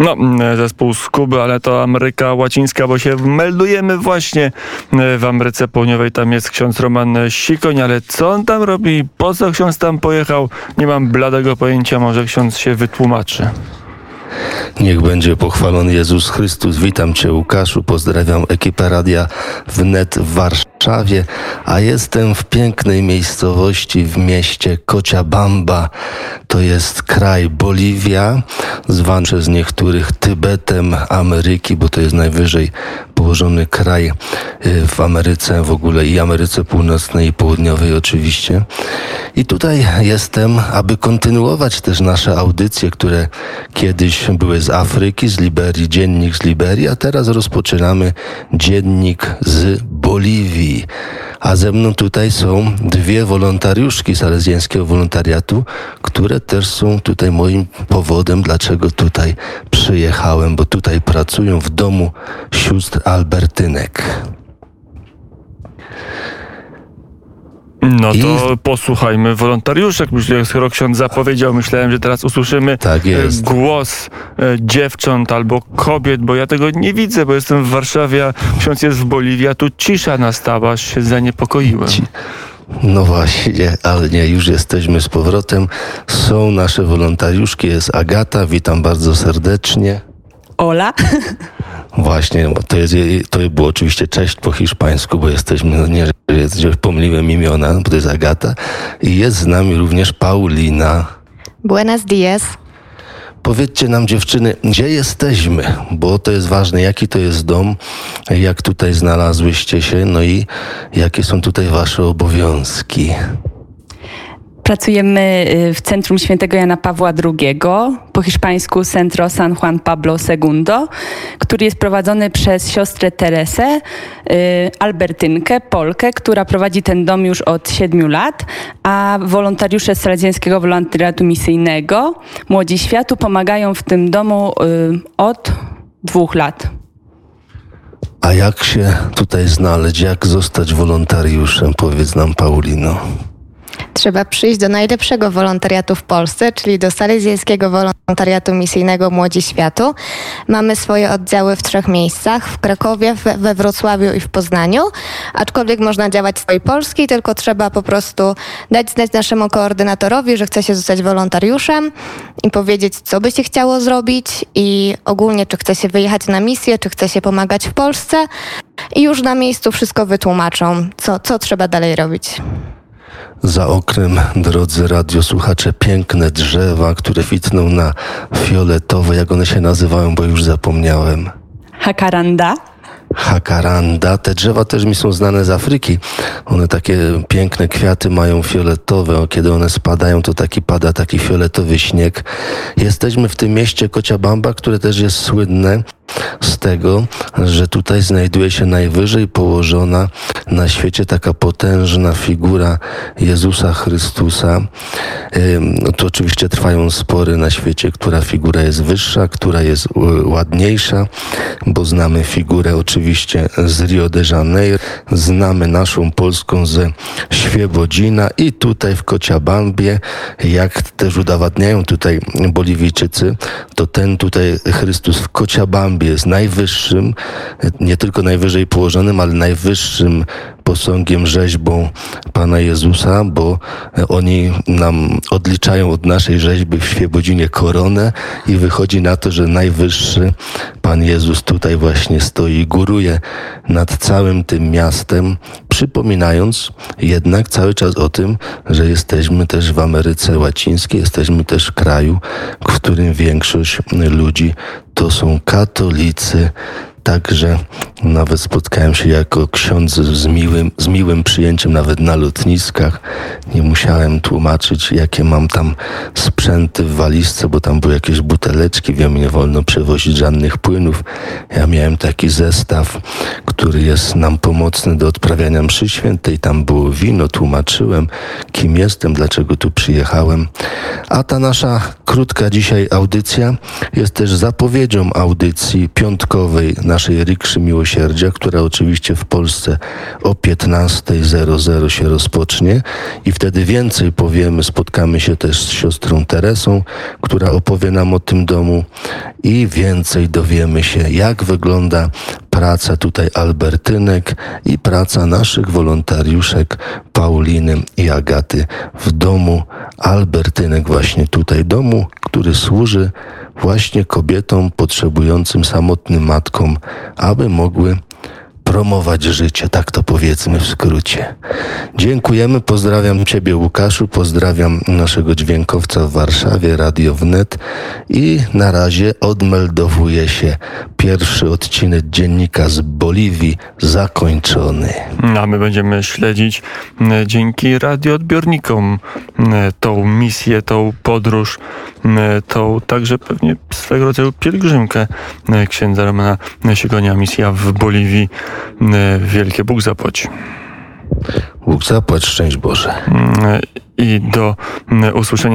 No, mm, zespół z Kuby, ale to Ameryka Łacińska, bo się meldujemy właśnie e, w Ameryce Południowej. Tam jest ksiądz Roman Sikoń, ale co on tam robi? Po co ksiądz tam pojechał? Nie mam bladego pojęcia, może ksiądz się wytłumaczy. Niech będzie pochwalony Jezus Chrystus. Witam Cię Łukaszu, pozdrawiam ekipę Radia Wnet w Warszawie, a jestem w pięknej miejscowości w mieście Cochabamba. To jest kraj Boliwia, zwany przez niektórych Tybetem Ameryki, bo to jest najwyżej położony kraj y, w Ameryce w ogóle i Ameryce Północnej i Południowej oczywiście. I tutaj jestem, aby kontynuować też nasze audycje, które kiedyś były z Afryki, z Liberii, dziennik z Liberii, a teraz rozpoczynamy dziennik z Boliwii. A ze mną tutaj są dwie wolontariuszki salezjańskiego wolontariatu, które też są tutaj moim powodem, dlaczego tutaj przyjechałem, bo tutaj pracują w domu sióstr Albertynek. No to I... posłuchajmy wolontariuszek. Skoro ksiądz zapowiedział, myślałem, że teraz usłyszymy tak głos e, dziewcząt albo kobiet, bo ja tego nie widzę, bo jestem w Warszawie, a ksiądz jest w Boliwii, a tu cisza nastała, aż się zaniepokoiłem. No właśnie, ale nie, już jesteśmy z powrotem. Są nasze wolontariuszki, jest Agata, witam bardzo serdecznie. Ola. Właśnie, bo to, jest, to było oczywiście cześć po hiszpańsku, bo jesteśmy, nie, że pomyliłem imiona, bo to jest Agata. I jest z nami również Paulina. Buenos dias. Powiedzcie nam dziewczyny, gdzie jesteśmy, bo to jest ważne, jaki to jest dom, jak tutaj znalazłyście się, no i jakie są tutaj wasze obowiązki. Pracujemy y, w Centrum Świętego Jana Pawła II, po hiszpańsku Centro San Juan Pablo II, który jest prowadzony przez siostrę Teresę, y, Albertynkę, Polkę, która prowadzi ten dom już od siedmiu lat, a wolontariusze z Salezjańskiego Wolontariatu Misyjnego, Młodzi Światu, pomagają w tym domu y, od dwóch lat. A jak się tutaj znaleźć, jak zostać wolontariuszem? Powiedz nam, Paulino. Trzeba przyjść do najlepszego wolontariatu w Polsce, czyli do Salezjańskiego Wolontariatu Misyjnego Młodzi Światu. Mamy swoje oddziały w trzech miejscach, w Krakowie, we Wrocławiu i w Poznaniu, aczkolwiek można działać w swojej Polski, tylko trzeba po prostu dać znać naszemu koordynatorowi, że chce się zostać wolontariuszem i powiedzieć, co by się chciało zrobić i ogólnie, czy chce się wyjechać na misję, czy chce się pomagać w Polsce i już na miejscu wszystko wytłumaczą, co, co trzeba dalej robić. Za oknem, drodzy radiosłuchacze, piękne drzewa, które witną na fioletowo, jak one się nazywają, bo już zapomniałem. Hakaranda. Hakaranda. Te drzewa też mi są znane z Afryki. One takie piękne kwiaty mają fioletowe. Kiedy one spadają, to taki pada taki fioletowy śnieg. Jesteśmy w tym mieście Kociabamba, które też jest słynne z tego, że tutaj znajduje się najwyżej położona na świecie taka potężna figura Jezusa Chrystusa. Tu oczywiście trwają spory na świecie, która figura jest wyższa, która jest ładniejsza, bo znamy figurę oczywiście z Rio de Janeiro, znamy naszą polską ze Świebodzina i tutaj w Kociabambie, jak też udowadniają tutaj Boliwijczycy, to ten tutaj Chrystus w Kociabambie jest najwyższym, nie tylko najwyżej położonym, ale najwyższym posągiem, rzeźbą Pana Jezusa, bo oni nam odliczają od naszej rzeźby w Świebodzinie koronę i wychodzi na to, że najwyższy Pan Jezus tutaj właśnie stoi, góruje nad całym tym miastem, przypominając jednak cały czas o tym, że jesteśmy też w Ameryce Łacińskiej, jesteśmy też w kraju, w którym większość ludzi to są katolicy, Także nawet spotkałem się jako ksiądz z miłym, z miłym przyjęciem nawet na lotniskach. Nie musiałem tłumaczyć, jakie mam tam sprzęty w walizce, bo tam były jakieś buteleczki. Wiem, nie wolno przewozić żadnych płynów. Ja miałem taki zestaw, który jest nam pomocny do odprawiania mszy świętej. Tam było wino, tłumaczyłem, kim jestem, dlaczego tu przyjechałem. A ta nasza krótka dzisiaj audycja jest też zapowiedzią audycji piątkowej naszej rikszy miłosierdzia, która oczywiście w Polsce o 15.00 się rozpocznie i wtedy więcej powiemy. Spotkamy się też z siostrą Teresą, która opowie nam o tym domu i więcej dowiemy się, jak wygląda praca tutaj Albertynek i praca naszych wolontariuszek Pauliny i Agaty w domu. Albertynek, właśnie tutaj domu, który służy właśnie kobietom potrzebującym samotnym matkom, aby mogły promować życie, tak to powiedzmy w skrócie. Dziękujemy, pozdrawiam Ciebie Łukaszu, pozdrawiam naszego dźwiękowca w Warszawie, Radio Wnet i na razie odmeldowuje się pierwszy odcinek dziennika z Boliwii zakończony. A my będziemy śledzić dzięki radioodbiornikom tą misję, tą podróż, tą także pewnie swego rodzaju pielgrzymkę księdza Romana Siegonia, misja w Boliwii. Wielkie Bóg zapłać. Bóg zapłać, szczęść Boże. I do usłyszenia